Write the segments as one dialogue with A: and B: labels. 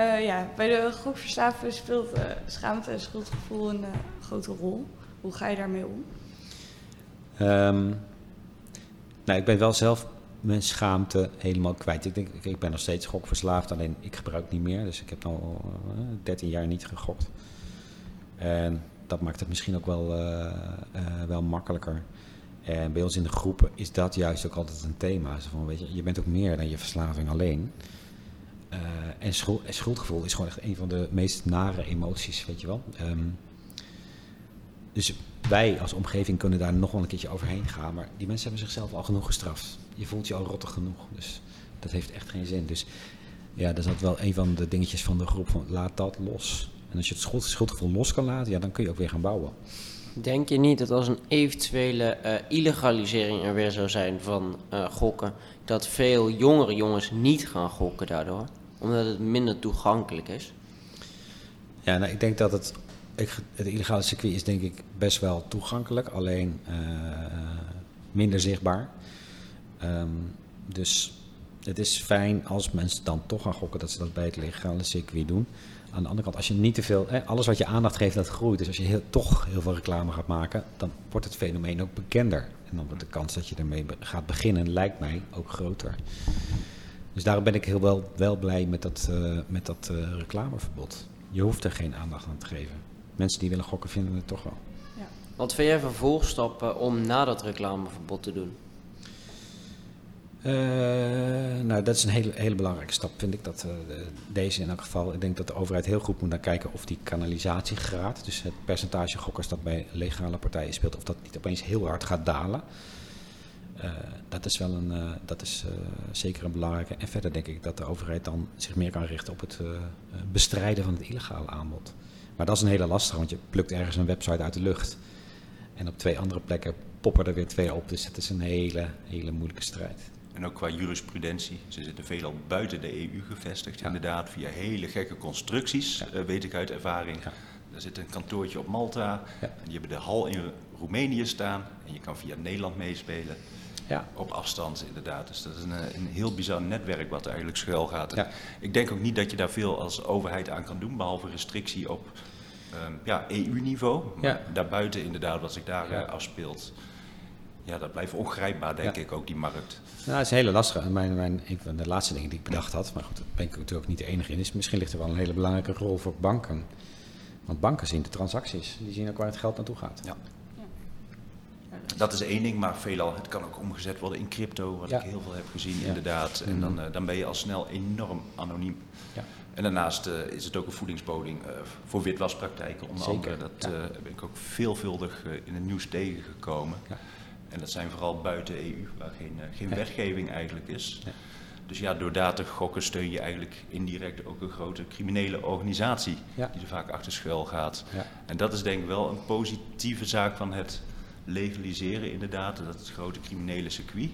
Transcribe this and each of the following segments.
A: Uh, ja, bij de gokverslaafde speelt uh, schaamte en schuldgevoel een uh, grote rol. Hoe ga je daarmee om?
B: Um, nou, ik ben wel zelf mijn schaamte helemaal kwijt. Ik, denk, ik ben nog steeds gokverslaafd, alleen ik gebruik niet meer. Dus ik heb al 13 jaar niet gegokt. En dat maakt het misschien ook wel, wel makkelijker. En bij ons in de groepen is dat juist ook altijd een thema. Zo van, weet je, je bent ook meer dan je verslaving alleen. Uh, en, schuld, schuldgevoel is gewoon echt een van de meest nare emoties, weet je wel. Um, dus wij als omgeving kunnen daar nog wel een keertje overheen gaan. Maar die mensen hebben zichzelf al genoeg gestraft. Je voelt je al rottig genoeg. Dus dat heeft echt geen zin. Dus ja, dat is altijd wel een van de dingetjes van de groep. Van, laat dat los. En als je het schuld, schuldgevoel los kan laten, ja, dan kun je ook weer gaan bouwen.
C: Denk je niet dat als een eventuele uh, illegalisering er weer zou zijn van uh, gokken, dat veel jongere jongens niet gaan gokken daardoor? Omdat het minder toegankelijk is?
B: Ja, nou, ik denk dat het, ik, het illegale circuit is denk ik best wel toegankelijk, alleen uh, minder zichtbaar. Um, dus het is fijn als mensen dan toch gaan gokken dat ze dat bij het legale circuit doen. Aan de andere kant, als je niet te veel, alles wat je aandacht geeft, dat groeit. Dus als je heel, toch heel veel reclame gaat maken, dan wordt het fenomeen ook bekender. En dan wordt de kans dat je ermee gaat beginnen, lijkt mij, ook groter. Dus daarom ben ik heel wel, wel blij met dat, uh, met dat uh, reclameverbod. Je hoeft er geen aandacht aan te geven. Mensen die willen gokken vinden het toch wel.
C: Ja. Wat vind jij vervolgstappen om na dat reclameverbod te doen?
B: Uh, nou, dat is een hele, hele belangrijke stap, vind ik. Dat, uh, deze in elk geval. Ik denk dat de overheid heel goed moet naar kijken of die kanalisatiegraad, dus het percentage gokkers dat bij legale partijen speelt, of dat niet opeens heel hard gaat dalen. Uh, dat is wel een, dat is zeker een belangrijke. En verder denk ik dat de overheid dan zich meer kan richten op het bestrijden van het illegale aanbod. Maar dat is een hele lastige, want je plukt ergens een website uit de lucht. En op twee andere plekken poppen er weer twee op. Dus het is een hele, hele moeilijke strijd.
D: En ook qua jurisprudentie. Ze zitten veelal buiten de EU gevestigd, ja. inderdaad, via hele gekke constructies, ja. uh, weet ik uit ervaring. Ja. Er zit een kantoortje op Malta, en die hebben de hal in Roemenië staan. En je kan via Nederland meespelen. Ja. Op afstand, inderdaad. Dus dat is een, een heel bizar netwerk wat er eigenlijk schuil gaat. Ja. Ik denk ook niet dat je daar veel als overheid aan kan doen, behalve restrictie op um, ja, EU-niveau. Maar daarbuiten, inderdaad, wat zich daar uh, afspeelt ja, dat blijft ongrijpbaar, denk ik, ook die markt.
B: Nou, het is een hele lastige. Mijn, mijn, een van de laatste dingen die ik bedacht had, maar goed, daar ben ik natuurlijk ook niet de enige in, is misschien ligt er wel een hele belangrijke rol voor banken. Want banken zien de transacties, die zien ook waar het geld naartoe gaat.
D: Ja. Dat is één ding, maar veelal, het kan ook omgezet worden in crypto, wat ja. ik heel veel heb gezien, ja. inderdaad. En dan, uh, dan ben je al snel enorm anoniem. Ja. En daarnaast uh, is het ook een voedingsboding uh, voor witwaspraktijken, onder Zeker. andere. Dat ben ik ook veelvuldig in het nieuws tegengekomen. En dat zijn vooral buiten EU, waar geen, geen wetgeving eigenlijk is. Ja. Dus ja, door daar te gokken steun je eigenlijk indirect ook een grote criminele organisatie die er vaak achter schuil gaat. En dat is denk ik wel een positieve zaak van het legaliseren inderdaad, dat het grote criminele circuit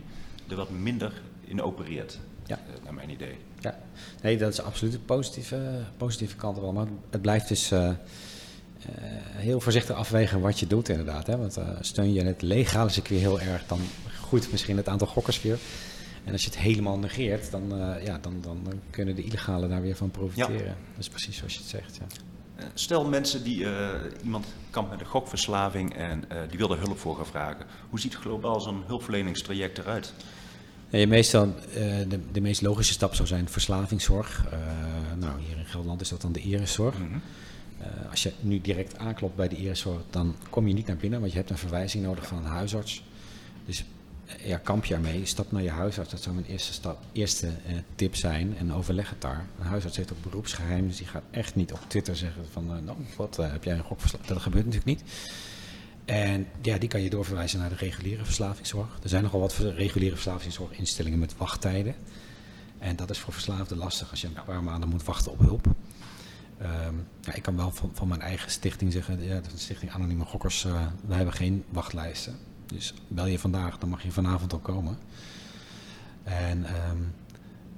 D: er wat minder in opereert, ja. uh, naar mijn idee.
B: Ja, nee, dat is absoluut een positieve, positieve kant wel. Maar het blijft dus... Uh, uh, heel voorzichtig afwegen wat je doet inderdaad. Hè? Want uh, steun je het legale circuit heel erg, dan groeit misschien het aantal gokkers weer. En als je het helemaal negeert, dan, ja, dan, dan, dan, kunnen de illegale daar weer van profiteren. Ja. Dat is precies zoals je het zegt. Ja.
D: Stel mensen die iemand kampt met een gokverslaving en die wil er hulp voor gaan vragen. Hoe ziet globaal zo'n hulpverleningstraject eruit?
B: Nee, meestal, de, de, meest logische stap zou zijn verslavingszorg. nou, hier in Gelderland is dat dan de Iriszorg. Mm -hmm. Uh, als je nu direct aanklopt bij de eerste dan kom je niet naar binnen, want je hebt een verwijzing nodig van een huisarts. Dus ja, kamp je ermee, stap naar je huisarts. Dat zou mijn eerste, stap, eerste uh, tip zijn en overleg het daar. Een huisarts heeft ook beroepsgeheim, dus die gaat echt niet op Twitter zeggen van, uh, nou, wat heb jij een gokverslaafd? Dat gebeurt natuurlijk niet. En ja, die kan je doorverwijzen naar de reguliere verslavingszorg. Er zijn nogal wat reguliere verslavingszorginstellingen met wachttijden. En dat is voor verslaafden lastig als je een paar maanden moet wachten op hulp. Um, ja, ik kan wel van, van, mijn eigen stichting zeggen, ja, de stichting Anonieme Gokkers, wij hebben geen wachtlijsten. Dus bel je vandaag, dan mag je vanavond al komen. En um,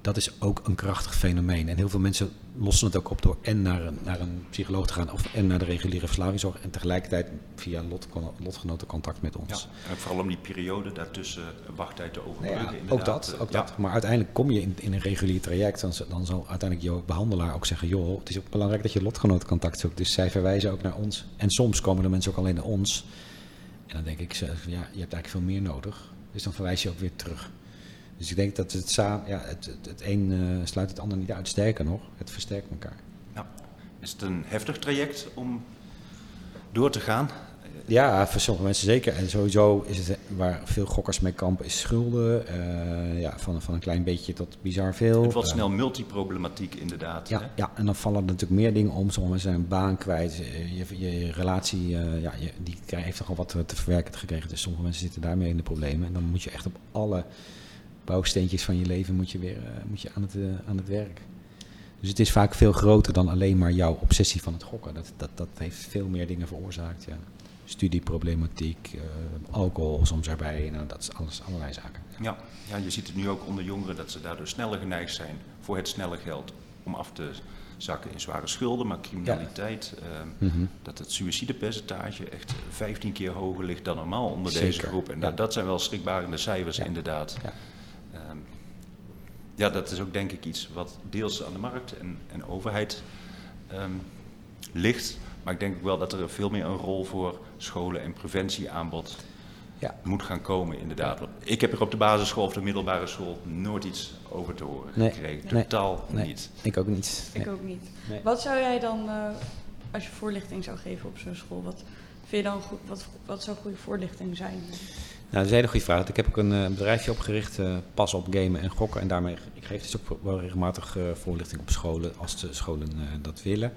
B: dat is ook een krachtig fenomeen. En heel veel mensen lossen het ook op door en naar een, naar een psycholoog te gaan of en naar de reguliere verslavingszorg en tegelijkertijd via lot, lotgenoten contact met ons.
D: Ja, en vooral om die periode daartussen wachttijd te overbruggen. Nou
B: ja, ook dat, ook dat. Maar uiteindelijk kom je in, in een regulier traject, dan, dan zal uiteindelijk je behandelaar ook zeggen, joh, het is ook belangrijk dat je lotgenotencontact zoekt. Dus zij verwijzen ook naar ons. En soms komen de mensen ook alleen naar ons. En dan denk ik, ja, je hebt eigenlijk veel meer nodig. Dus dan verwijs je ook weer terug. Dus ik denk dat het ja, het, het, een uh, sluit het ander niet uit. Sterker nog, het versterkt elkaar. Ja.
D: Is het een heftig traject om door te gaan?
B: Ja, voor sommige mensen zeker. En sowieso is het waar veel gokkers mee kampen, is schulden. Uh, ja, van, van een klein beetje tot bizar veel.
D: Het wordt snel multiproblematiek inderdaad.
B: Ja, ja, en dan vallen er natuurlijk meer dingen om. Sommigen zijn een baan kwijt. Je, je relatie, uh, ja, je, die heeft toch al wat te verwerken gekregen. Dus sommige mensen zitten daarmee in de problemen. En dan moet je echt op alle bouwsteentjes van je leven moet je weer moet je aan, het, aan het werk. Dus het is vaak veel groter dan alleen maar jouw obsessie van het gokken. Dat, dat, dat heeft veel meer dingen veroorzaakt. Ja. Studieproblematiek, uh, alcohol soms erbij, nou, dat is alles, allerlei zaken.
D: Ja. ja, je ziet het nu ook onder jongeren dat ze daardoor sneller geneigd zijn voor het snelle geld om af te zakken in zware schulden, maar criminaliteit. Ja. Uh, Dat het suïcidepercentage echt 15 keer hoger ligt dan normaal onder deze groep. En ja. dat, dat zijn wel schrikbarende cijfers inderdaad. Ehm, ja, dat is ook denk ik iets wat deels aan de markt en, en overheid um, ligt. Maar ik denk ook wel dat er veel meer een rol voor scholen en preventieaanbod ja. moet gaan komen, inderdaad. Ik heb er op de basisschool of de middelbare school nooit iets over te horen gekregen. Totaal
B: nee,
D: niet.
B: Ik ook niet.
A: Ik ook niet. Wat zou jij dan, uh, als je voorlichting zou geven op zo'n school, wat vind je dan goed, wat, wat zou goede voorlichting zijn?
B: Nou, dat is een hele goede vraag. Ik heb ook een, een bedrijfje opgericht, uh, Pas op Gamen en Gokken. En daarmee ik geef dus ook wel regelmatig uh, voorlichting op scholen, als de scholen uh, dat willen.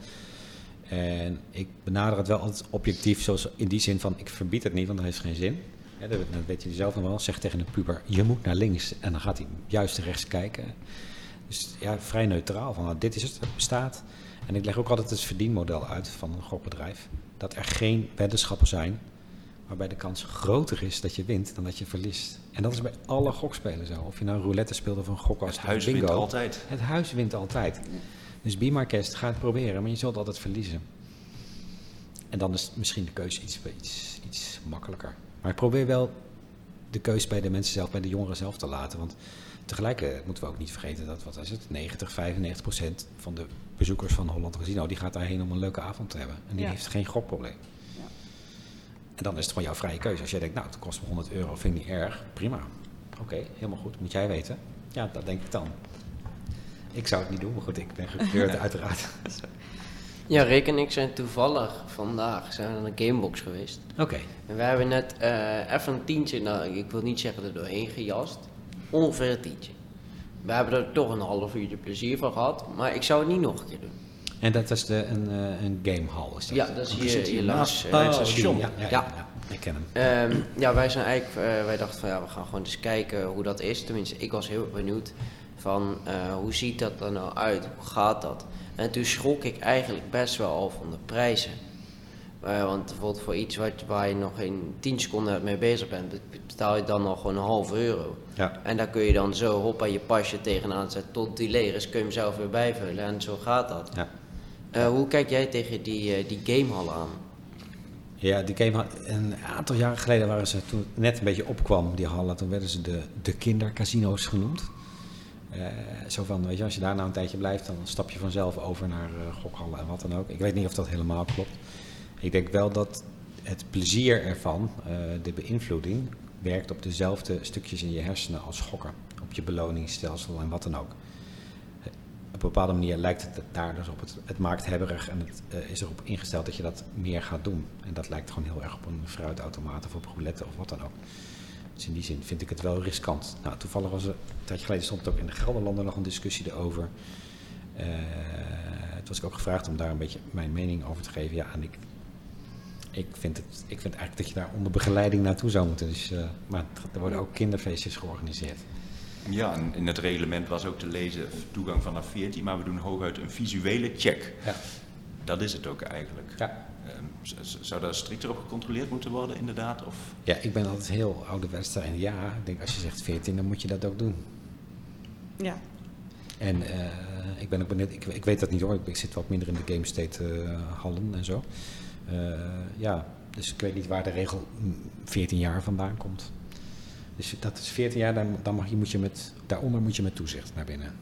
B: En ik benader het wel altijd objectief, zoals in die zin van, ik verbied het niet, want dat heeft geen zin. Ja, dat, weet je zelf nog wel. Zeg tegen een puber, je moet naar links. En dan gaat hij juist rechts kijken. Dus ja, vrij neutraal. Van, nou, dit is het, het bestaat. En ik leg ook altijd het verdienmodel uit van een gokbedrijf. Dat er geen weddenschappen zijn waarbij de kans groter is dat je wint dan dat je verliest. En dat is bij alle gokspelen zo. Of je nou roulette speelt of een gok
D: als Het huis bingo, wint altijd.
B: Het huis wint altijd. Dus be my guest, ga het proberen, maar je zult altijd verliezen. En dan is misschien de keuze iets, iets, iets makkelijker. Maar ik probeer wel de keuze bij de mensen zelf, bij de jongeren zelf te laten. Want tegelijkertijd moeten we ook niet vergeten dat, wat is het, 90, 95 procent van de bezoekers van Holland Casino, die gaat daarheen om een leuke avond te hebben. En die heeft geen gokprobleem. Ja. En dan is het gewoon jouw vrije keuze. Als jij denkt, nou, het kost me 100 euro, vind ik niet erg, prima. Oké, helemaal goed, moet jij weten. Ja, dat denk ik dan. Ik zou het niet doen, maar goed, ik ben gekleurd uiteraard.
C: Ja, Rick en ik zijn toevallig vandaag zijn naar de Gamebox geweest.
B: Oké.
C: En we hebben net uh, even een tientje, nou ik wil niet zeggen er doorheen gejast, ongeveer een tientje. We hebben er toch een half uurtje plezier van gehad, maar ik zou het niet nog een keer doen.
B: En dat is de, een, uh, een gamehall, is dat?
C: Ja, dat is hier, hier langs
B: uh, het station. Ja, ja, ja, ja, ik ken
C: hem. Um, ja, wij zijn eigenlijk, wij dachten van ja, we gaan gewoon eens kijken hoe dat is. Tenminste, ik was heel benieuwd van hoe ziet dat er nou uit, hoe gaat dat? En toen schrok ik eigenlijk best wel al van de prijzen. Uh, want bijvoorbeeld voor iets wat, waar je nog geen 10 seconden mee bezig bent, betaal je dan nog gewoon een half euro.
B: Ja.
C: En daar kun je dan zo hoppa je pasje tegenaan zetten tot die leer is, kun je hem zelf weer bijvullen en zo gaat dat.
B: Ja.
C: Uh, hoe kijk jij tegen die, uh, die gamehal aan?
B: Ja, die gamehal, een aantal jaren geleden waren ze, toen net een beetje opkwam, die hallen, toen werden ze de, de kindercasino's genoemd. Uh, zo van, weet je, als je daar nou een tijdje blijft, dan stap je vanzelf over naar uh, gokhallen en wat dan ook. Ik weet niet of dat helemaal klopt. Ik denk wel dat het plezier ervan, uh, de beïnvloeding, werkt op dezelfde stukjes in je hersenen als gokken. Op je beloningsstelsel en wat dan ook. Op een bepaalde manier lijkt het daar dus op. Het, het maakt hebberig en het is erop ingesteld dat je dat meer gaat doen. En dat lijkt gewoon heel erg op een fruitautomaat of op roulette of wat dan ook. Dus in die zin vind ik het wel riskant. Nou, toevallig was er, een tijdje geleden stond ook in de Gelderlanden nog een discussie erover. Uh, toen was ik ook gevraagd om daar een beetje mijn mening over te geven. Ja, en ik, ik, vind, het, ik vind eigenlijk dat je daar onder begeleiding naartoe zou moeten. Dus, uh, maar er worden ook kinderfeestjes georganiseerd.
D: Ja, en in het reglement was ook te lezen toegang vanaf 14, maar we doen hooguit een visuele check.
B: Ja.
D: Dat is het ook eigenlijk.
B: Ja.
D: Um, zou daar strikter op gecontroleerd moeten worden, inderdaad? Of?
B: Ja, ik ben altijd heel ouderwets en ja, ik denk als je zegt 14, dan moet je dat ook doen.
A: Ja.
B: En ik ben ook benieuwd, ik, ik weet dat niet hoor, ik, zit wat minder in de Game State hallen en zo. ja, dus ik weet niet waar de regel 14 jaar vandaan komt. Dus dat is 14 jaar, dan, dan mag je, moet je met, daaronder moet je met toezicht naar binnen.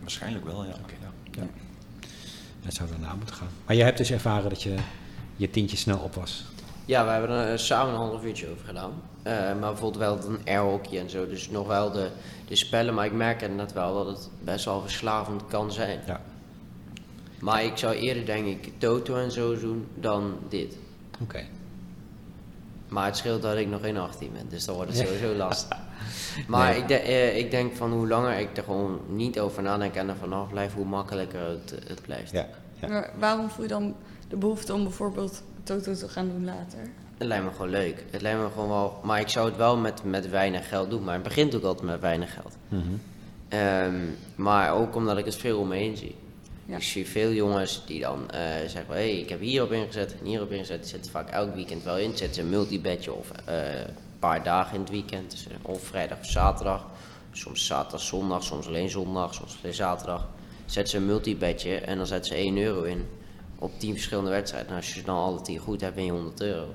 D: Waarschijnlijk wel, ja.
B: Okay, ja. ja. Dat zou daarna moeten gaan. Maar je hebt dus ervaren dat je je tientje snel op was.
C: Ja, we hebben er samen een half uurtje over gedaan. Uh, maar bijvoorbeeld wel een airhockey en zo. Dus nog wel de, de spellen. Maar ik merk inderdaad wel dat het best wel verslavend kan zijn. Ja. Maar ik zou eerder denk ik Toto en zo doen dan dit.
B: Oké.
C: Maar het scheelt dat ik nog geen 18 ben, dus dan wordt het sowieso lastig. Maar ik, de, eh, ik, denk van hoe langer ik er gewoon niet over nadenk en er vanaf blijf, hoe makkelijker het, het blijft.
A: Ja. ja. waarom voel je dan de behoefte om bijvoorbeeld Toto te gaan doen later?
C: Het lijkt me gewoon leuk. Het lijkt me gewoon wel. Maar ik zou het wel met, met weinig geld doen. Maar het begint ook altijd met weinig geld. Mm -hmm. maar ook omdat ik het veel om me heen zie. Ik zie veel jongens die dan uh, zeggen: hé, hey, ik heb hierop ingezet en hierop ingezet. Die zetten vaak elk weekend wel in. Zetten ze een multibedje of uh, een paar dagen in het weekend. Dus, eh, of vrijdag of zaterdag. Soms zaterdag, zondag, soms alleen zondag, soms alleen zaterdag. Zetten ze een multibedje en dan zetten ze 1 euro in op 10 verschillende wedstrijden. En als je dan alle 10 goed hebt, win je 100 euro.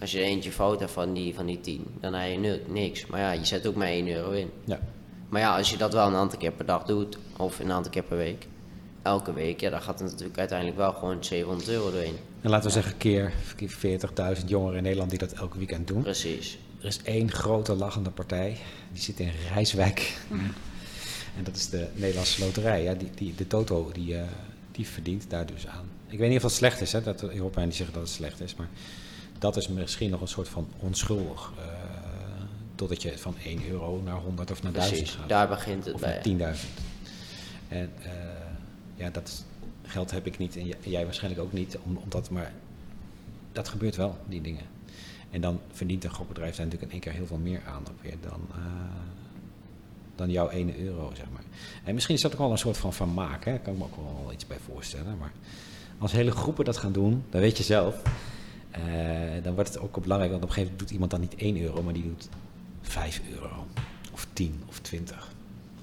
C: Als je eentje fout hebt van die, van die 10, dan heb je niks. Maar ja, je zet ook maar 1 euro in. Ja. Maar ja, als je dat wel een aantal keer per dag doet, of een aantal keer per week, elke week, ja, dan gaat het natuurlijk uiteindelijk wel gewoon 700 euro doorheen.
B: En laten we zeggen, keer 40.000 jongeren in Nederland die dat elke weekend doen.
C: Precies.
B: Er is één grote lachende partij, die zit in Rijswijk. En dat is de Nederlandse Loterij. Ja, die, die, de Toto die, uh, die verdient daar dus aan. Ik weet niet of dat slecht is, hè, dat Europeanen die zeggen dat het slecht is, maar dat is misschien nog een soort van onschuldig. Uh, totdat je van 1 euro naar 100 of naar 1000 gaat.
C: daar begint het
B: of
C: bij.
B: 10.000. En uh, ja, dat geld heb ik niet en jij waarschijnlijk ook niet, omdat, maar dat gebeurt wel, die dingen. En dan verdient een gokbedrijf daar natuurlijk in één keer heel veel meer aan weer dan, uh, dan jouw 1 euro, zeg maar. En misschien is dat ook wel een soort van vermaak, hè? daar kan ik me ook wel iets bij voorstellen. Maar als hele groepen dat gaan doen, dan weet je zelf, uh, dan wordt het ook belangrijk, want op een gegeven moment doet iemand dan niet 1 euro, maar die doet 5 euro, of 10 of 20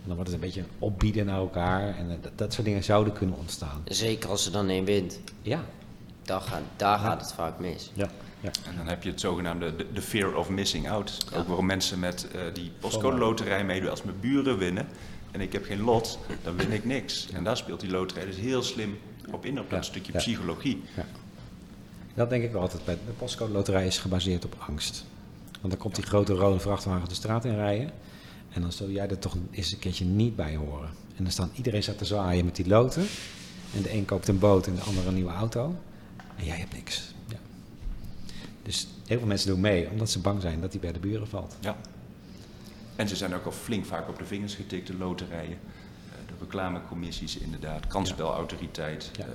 B: dan wordt het een beetje opbieden naar elkaar. En dat, dat soort dingen zouden kunnen ontstaan.
C: Zeker als ze dan één wint.
B: Ja.
C: Daar, gaat, daar gaat het vaak mis.
B: Ja. Ja.
D: En dan heb je het zogenaamde de, fear of missing out. Ook waarom mensen met uh, die postcode loterij meedoen. Als mijn buren winnen en ik heb geen lot, dan win ik niks. En daar speelt die loterij dus heel slim op in, op dat stukje psychologie.
B: Dat denk ik wel altijd. Bij de postcode loterij is gebaseerd op angst. Want dan komt die grote rode vrachtwagen de straat in rijden. En dan zul jij er toch eens een keertje niet bij horen. En dan staan iedereen zat te zwaaien met die loten. En de een koopt een boot en de ander een nieuwe auto. En jij hebt niks. Ja. Dus heel veel mensen doen mee omdat ze bang zijn dat hij bij de buren valt.
D: Ja. En ze zijn ook al flink vaak op de vingers getikt, de loterijen. Eh, de reclamecommissies inderdaad, kansspelautoriteit. Ja. Uh,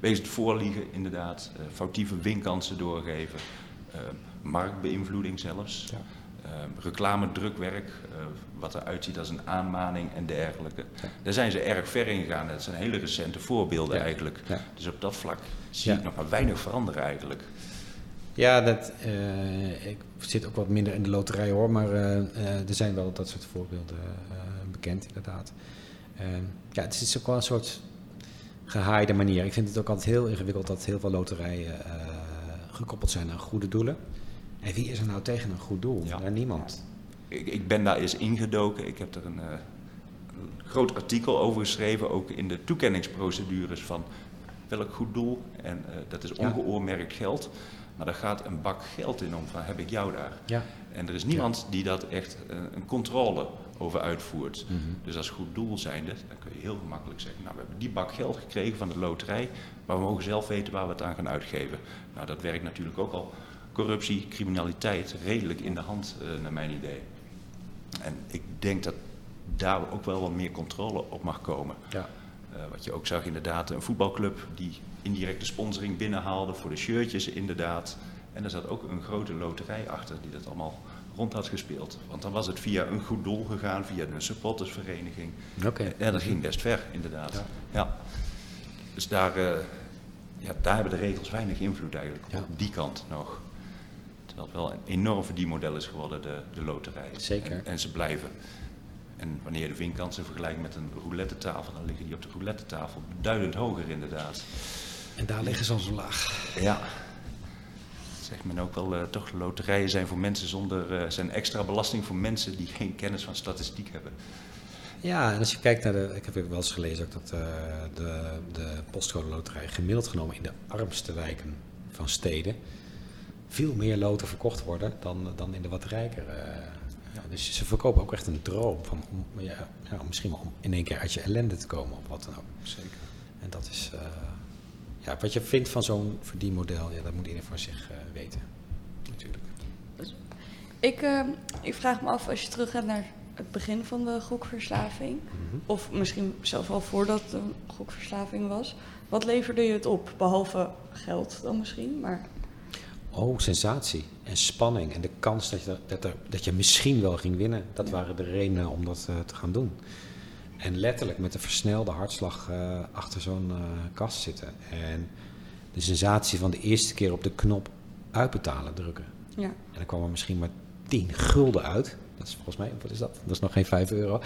D: wees het voorliegen inderdaad, uh, foutieve winkansen doorgeven. marktbeïnvloeding zelfs. Ja. Ehm, reclame, drukwerk, uh, wat eruit ziet als een aanmaning en dergelijke. Daar zijn ze erg ver in gegaan. Dat zijn hele recente voorbeelden eigenlijk. Dus op dat vlak zie ik nog maar weinig veranderen eigenlijk.
B: Ja, dat, uh, ik zit ook wat minder in de loterij hoor, maar uh, er zijn wel dat soort voorbeelden bekend inderdaad. Ehm, ja, het is ook wel een soort gehaaide manier. Ik vind het ook altijd heel ingewikkeld dat heel veel loterijen gekoppeld zijn aan goede doelen. En wie is er nou tegen een goed doel? Ja. niemand.
D: Ik, ik, ben daar eens ingedoken. Ik heb er een, uh, groot artikel over geschreven, ook in de toekenningsprocedures van welk goed doel. En uh, dat is ongeoormerkt geld. Maar daar gaat een bak geld in om van heb ik jou daar. Ja. En er is niemand die dat echt uh, een controle over uitvoert. Mm -hmm. Dus als goed doel zijnde, dan kun je heel gemakkelijk zeggen, nou we hebben die bak geld gekregen van de loterij, maar we mogen zelf weten waar we het aan gaan uitgeven. Nou dat werkt natuurlijk ook al corruptie, criminaliteit redelijk in de hand, uh, naar mijn idee. En ik denk dat daar ook wel wat meer controle op mag komen. Ja. Uh, wat je ook zag inderdaad, een voetbalclub die indirecte sponsoring binnenhaalde voor de shirtjes inderdaad. En er zat ook een grote loterij achter die dat allemaal rond had gespeeld. Want dan was het via een goed doel gegaan, via een supportersvereniging. Oké. En dat ging best ver, inderdaad. Ja. ja. Dus daar, uh, ja, daar hebben de regels weinig invloed eigenlijk, ja. op die kant nog dat wel een enorm verdienmodel is geworden, de, de loterij.
B: Zeker.
D: En, en, ze blijven. En wanneer je de winkansen vergelijkt met een roulette tafel, dan liggen die op de roulette tafel beduidend hoger inderdaad.
B: En daar liggen ze al zo laag.
D: Ja. Zegt men ook wel, uh, toch loterijen zijn voor mensen zonder, uh, zijn extra belasting voor mensen die geen kennis van statistiek hebben.
B: Ja, en als je kijkt naar de. Ik heb wel eens gelezen ook dat uh, de, de postcode loterij gemiddeld genomen in de armste wijken van steden veel meer loten verkocht worden dan, dan in de wat rijker. Ja, dus ze verkopen ook echt een droom van om, ja, ja, misschien wel om in één keer uit je ellende te komen of wat dan ook.
D: Zeker.
B: En dat is. ja, wat je vindt van zo'n verdienmodel, ja, dat moet iedereen voor zich weten. Natuurlijk.
A: Ik, uh, ik vraag me af, als je terug gaat naar het begin van de gokverslaving, mm -hmm. of misschien zelfs al voordat de gokverslaving was, wat leverde je het op? Behalve geld dan misschien, maar...
B: Oh, sensatie en spanning en de kans dat je, dat, er, dat je misschien wel ging winnen. Dat waren de redenen om dat uh, te gaan doen. En letterlijk met een versnelde hartslag uh, achter zo'n uh, kast zitten. En de sensatie van de eerste keer op de knop uitbetalen drukken.
A: Ja.
B: En dan kwam er misschien maar 10 gulden uit. Dat is volgens mij, wat is dat? Dat is nog geen 5 euro.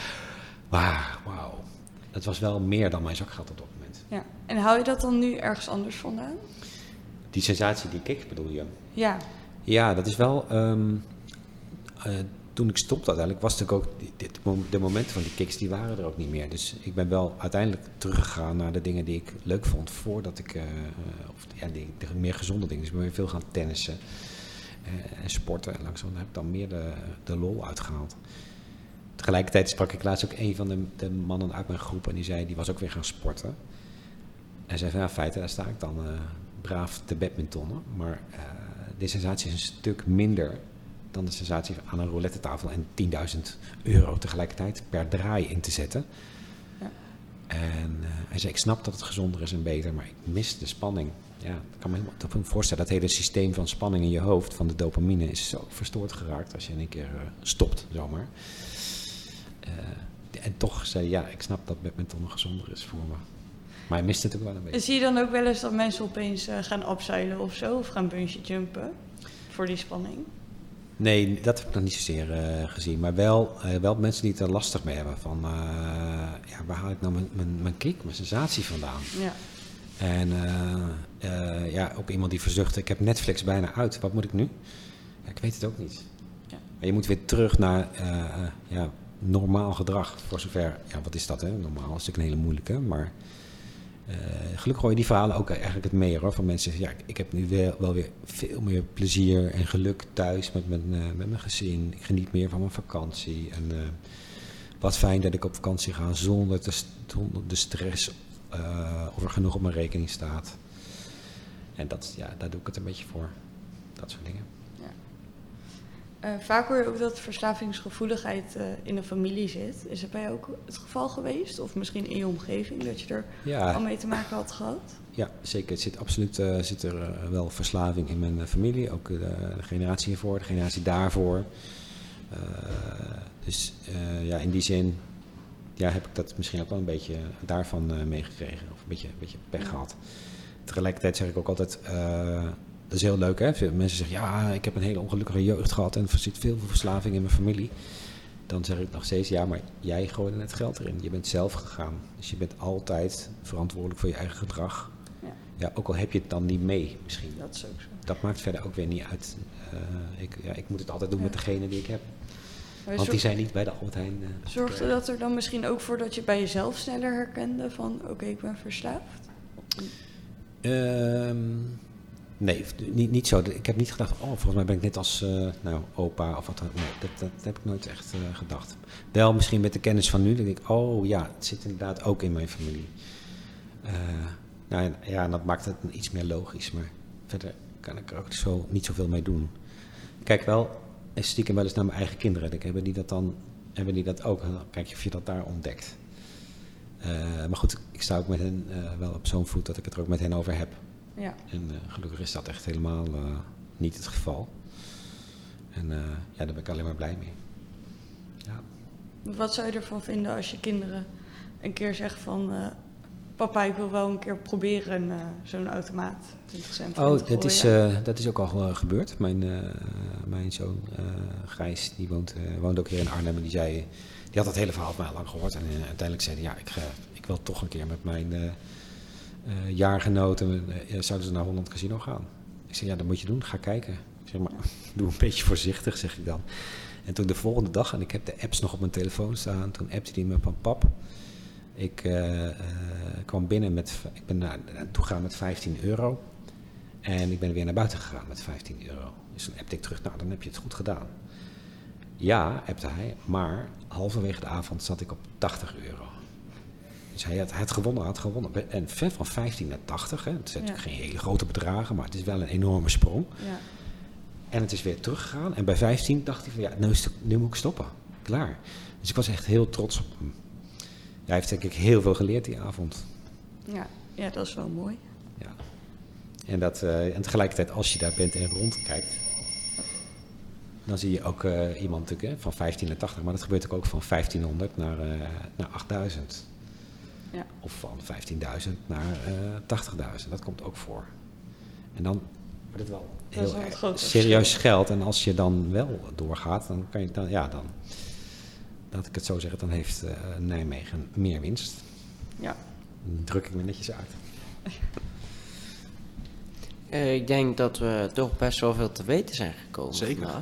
B: Maar wauw, dat was wel meer dan mijn zakgeld op dat moment.
A: Ja. En hou je dat dan nu ergens anders vandaan?
B: Die sensatie, die kick bedoel je?
A: Ja.
B: Ja, dat is wel... Um, uh, toen ik stopte uiteindelijk, was natuurlijk ook... Dit, de momenten van die kicks, die waren er ook niet meer. Dus ik ben wel uiteindelijk teruggegaan naar de dingen die ik leuk vond... voordat ik... Uh, of ja, die, de meer gezonde dingen. Dus ik ben weer veel gaan tennissen en sporten. En langzaam heb ik dan meer de, de lol uitgehaald. Tegelijkertijd sprak ik laatst ook een van de, de, mannen uit mijn groep en die zei, die was ook weer gaan sporten. En zei van, ja, feite, daar sta ik dan uh, braaf te badmintonnen. Maar uh, de sensatie is een stuk minder dan de sensatie aan een roulette tafel en 10.000 euro tegelijkertijd per draai in te zetten.
A: Ja.
B: En uh, hij zei, ik snap dat het gezonder is en beter, maar ik mis de spanning ja, ik kan me helemaal voorstellen. Dat hele systeem van spanning in je hoofd, van de dopamine, is zo verstoord geraakt als je in een keer uh, stopt, zomaar. En toch zei ja, ik snap dat badminton gezonder is voor me. Maar hij mist het ook wel een beetje.
A: Zie je dan ook wel eens dat mensen opeens uh, gaan opzeilen of zo? Of gaan bungee jumpen voor die spanning?
B: Nee, dat heb ik nog niet zozeer uh, gezien. Maar wel, uh, wel mensen die het er lastig mee hebben. Van, ja, waar haal ik nou mijn, mijn, mijn kick, mijn sensatie vandaan?
A: Ja.
B: En ja, ook iemand die verzucht, ik heb Netflix bijna uit, wat moet ik nu? Ja, ik weet het ook niet.
A: Ja.
B: Maar je moet weer terug naar ja, normaal gedrag. Voor zover, ja, wat is dat hè? Normaal is natuurlijk een hele moeilijke, maar... Uh, gelukkig hoor je die verhalen ook eigenlijk het meer hoor. Van mensen ja, ik heb nu wel, wel weer veel meer plezier en geluk thuis met mijn, uh, met mijn gezin. Ik geniet meer van mijn vakantie. En uh, wat fijn dat ik op vakantie ga zonder de stress of er genoeg op mijn rekening staat. En dat, ja, daar doe ik het een beetje voor. Dat soort dingen.
A: Uh, vaak hoor je ook dat verslavingsgevoeligheid uh, in de familie zit. Is dat bij jou ook het geval geweest? Of misschien in je omgeving, dat je er
B: ja.
A: al mee te maken had gehad?
B: Ja, zeker. Het zit absoluut uh, zit er wel verslaving in mijn familie. Ook de, de, generatie hiervoor, de generatie daarvoor. dus ja, in die zin ja, heb ik dat misschien ook wel een beetje daarvan meegekregen. Of een beetje, een beetje pech ja. gehad. Tegelijkertijd zeg ik ook altijd dat is heel leuk, hè? Veel mensen zeggen, ja, ik heb een hele ongelukkige jeugd gehad en er zit veel verslaving in mijn familie. Dan zeg ik nog steeds, ja, maar jij gooide het geld erin. Je bent zelf gegaan. Dus je bent altijd verantwoordelijk voor je eigen gedrag.
A: Ja,
B: ja ook al heb je het dan niet mee, misschien.
A: Dat is ook zo.
B: Dat maakt verder ook weer niet uit. Uh, ik, ja, ik moet het altijd doen ja. met degene die ik heb. Want die zijn niet bij de Albert Heijn. Uh,
A: Zorgde dat er dan misschien ook voor dat je bij jezelf sneller herkende van, oké, okay, ik ben verslaafd?
B: Um, Nee, niet, niet zo. Ik heb niet gedacht, oh, volgens mij ben ik net als uh, nou, opa of wat dan Nee, dat, dat, heb ik nooit echt uh, gedacht. Wel misschien met de kennis van nu, denk ik, oh ja, het zit inderdaad ook in mijn familie. Uh, nou ja, en dat maakt het iets meer logisch, maar verder kan ik er ook zo, niet zoveel mee doen. Kijk wel stiekem wel eens naar mijn eigen kinderen. Ik, hebben die dat dan, hebben die dat ook? Dan kijk of je dat daar ontdekt. maar goed, ik sta ook met hen wel op zo'n voet dat ik het er ook met hen over heb.
A: Ja.
B: En uh, gelukkig is dat echt helemaal uh, niet het geval. En uh, ja, daar ben ik alleen maar blij mee. Ja.
A: Wat zou je ervan vinden als je kinderen een keer zeggen van... papa, ik wil wel een keer proberen zo'n automaat 20 cent
B: Oh, dat is, dat is ook al gebeurd. Mijn, mijn zoon Gijs, die woont, woont ook hier in Arnhem. En die zei, die had het hele verhaal van mij lang gehoord. En uiteindelijk zei hij, ja, ik, ik wil toch een keer met mijn jaargenoten, zouden ze naar Holland Casino gaan. Ik zei, ja, dat moet je doen, ga kijken. Ik zeg maar, doe een beetje voorzichtig, zeg ik dan. En toen de volgende dag, en ik heb de apps nog op mijn telefoon staan, toen appte hij me van pap. Ik uh, kwam binnen met, ik ben naar, naartoe gegaan met 15 euro. En ik ben weer naar buiten gegaan met 15 euro. Dus toen appte ik terug, nou dan heb je het goed gedaan. Ja, appte hij, maar halverwege de avond zat ik op 80 euro. Dus hij had, had gewonnen, had gewonnen. En ver van 15 naar 80, hè. het zijn natuurlijk geen hele grote bedragen, maar het is wel een enorme sprong. Ja. En het is weer teruggegaan. En bij 15 dacht hij van ja, nu, nu moet ik stoppen. Klaar. Dus ik was echt heel trots op hem. hij heeft denk ik heel veel geleerd die avond.
A: Ja, ja dat is wel mooi.
B: Ja. En, dat, uh, en tegelijkertijd als je daar bent en rondkijkt, dan zie je ook uh, iemand natuurlijk, van 15 naar 80. Maar dat gebeurt ook van 1500 naar, uh, naar 8000. Ja. Of van 15.000 naar 80.000. Dat komt ook voor. En dan wordt het wel heel serieus geld. En als je dan wel doorgaat, dan kan je dan, ja, dan, laat ik het zo zeggen, dan heeft uh, Nijmegen meer winst.
A: Ja.
B: Dan druk ik me netjes uit.
C: Uh, ik denk dat we toch best wel veel te weten zijn gekomen.
D: Zeker.
C: Uh,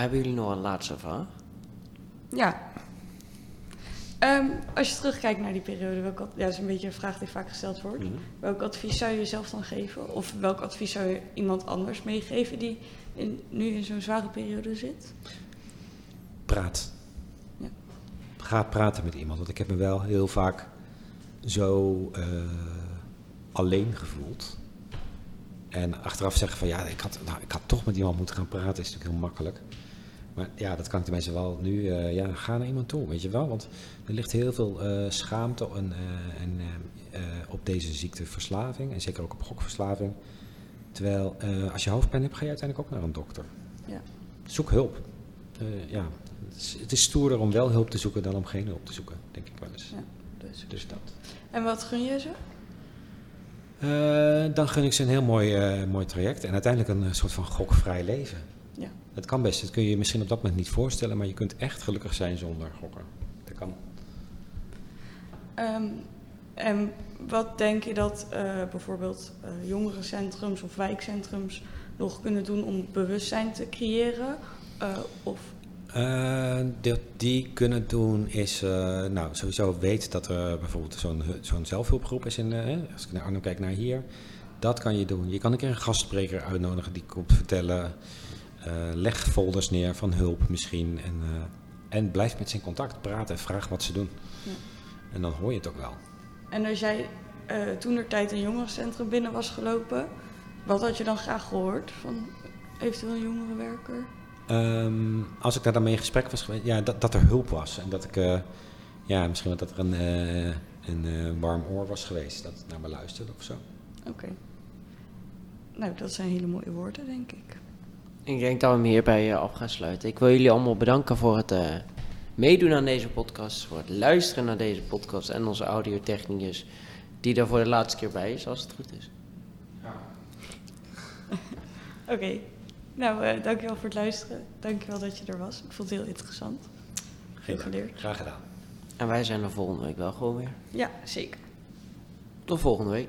C: hebben jullie nog een laatste vraag?
A: Ja, Um, als je terugkijkt naar die periode, welk, ja, dat is een beetje een vraag die vaak gesteld wordt. Mhm. Welk advies zou je jezelf dan geven? Of welk advies zou je iemand anders meegeven die in, nu in zo'n zware periode zit?
B: Praat. Ja. Ga praten met iemand. Want ik heb me wel heel vaak zo uh, alleen gevoeld. En achteraf zeggen van ja, ik had, nou, ik had toch met iemand moeten gaan praten, is natuurlijk heel makkelijk. Maar ja, dat kan ik de mensen wel nu. Uh, ja, ga naar iemand toe, weet je wel. Want er ligt heel veel uh, schaamte en, uh, en op deze ziekteverslaving. En zeker ook op gokverslaving. Terwijl als je hoofdpijn hebt, ga je uiteindelijk ook naar een dokter.
A: Ja.
B: Zoek hulp. ja, het is, het is, stoerder om wel hulp te zoeken dan om geen hulp te zoeken, denk ik wel eens.
A: Ja, dus.
B: dus dat.
A: En wat gun je ze?
B: dan gun ik ze een heel mooi, mooi traject en uiteindelijk een soort van gokvrij leven.
A: Ja.
B: Het kan best. Dat kun je je misschien op dat moment niet voorstellen, maar je kunt echt gelukkig zijn zonder gokken. Dat kan.
A: Um, en wat denk je dat uh, bijvoorbeeld uh, jongerencentrums of wijkcentrums nog kunnen doen om bewustzijn te creëren? Uh, of
B: wat die kunnen doen is, nou sowieso weet dat er bijvoorbeeld zo'n zo'n zelfhulpgroep is. In, als ik naar Arnhem kijk naar hier, dat kan je doen. Je kan een keer een gastspreker uitnodigen die komt vertellen leg folders neer van hulp misschien. En, uh, en blijf met ze in contact. Praat en vraag wat ze doen. Ja. En dan hoor je het ook wel.
A: En als jij uh, toen er tijd een jongerencentrum binnen was gelopen, wat had je dan graag gehoord van eventueel een jongerenwerker?
B: Um, als ik daar dan mee in gesprek was geweest, ja, dat, dat er hulp was. En dat ik, ja, misschien dat er een, een warm oor was geweest dat naar me luisterde of zo.
A: Oké. Okay. Nou, dat zijn hele mooie woorden, denk ik.
C: Ik denk dat we hem hierbij af gaan sluiten. Ik wil jullie allemaal bedanken voor het uh, meedoen aan deze podcast, voor het luisteren naar deze podcast en onze audiotechnicus die daar voor de laatste keer bij is, als het goed is. Ja.
A: Oké, okay. nou uh, dankjewel voor het luisteren. Dankjewel dat je er was. Ik vond het heel interessant.
B: Geen geleerd. Graag gedaan.
C: En wij zijn er volgende week wel gewoon weer.
A: Ja, zeker.
C: Tot volgende week.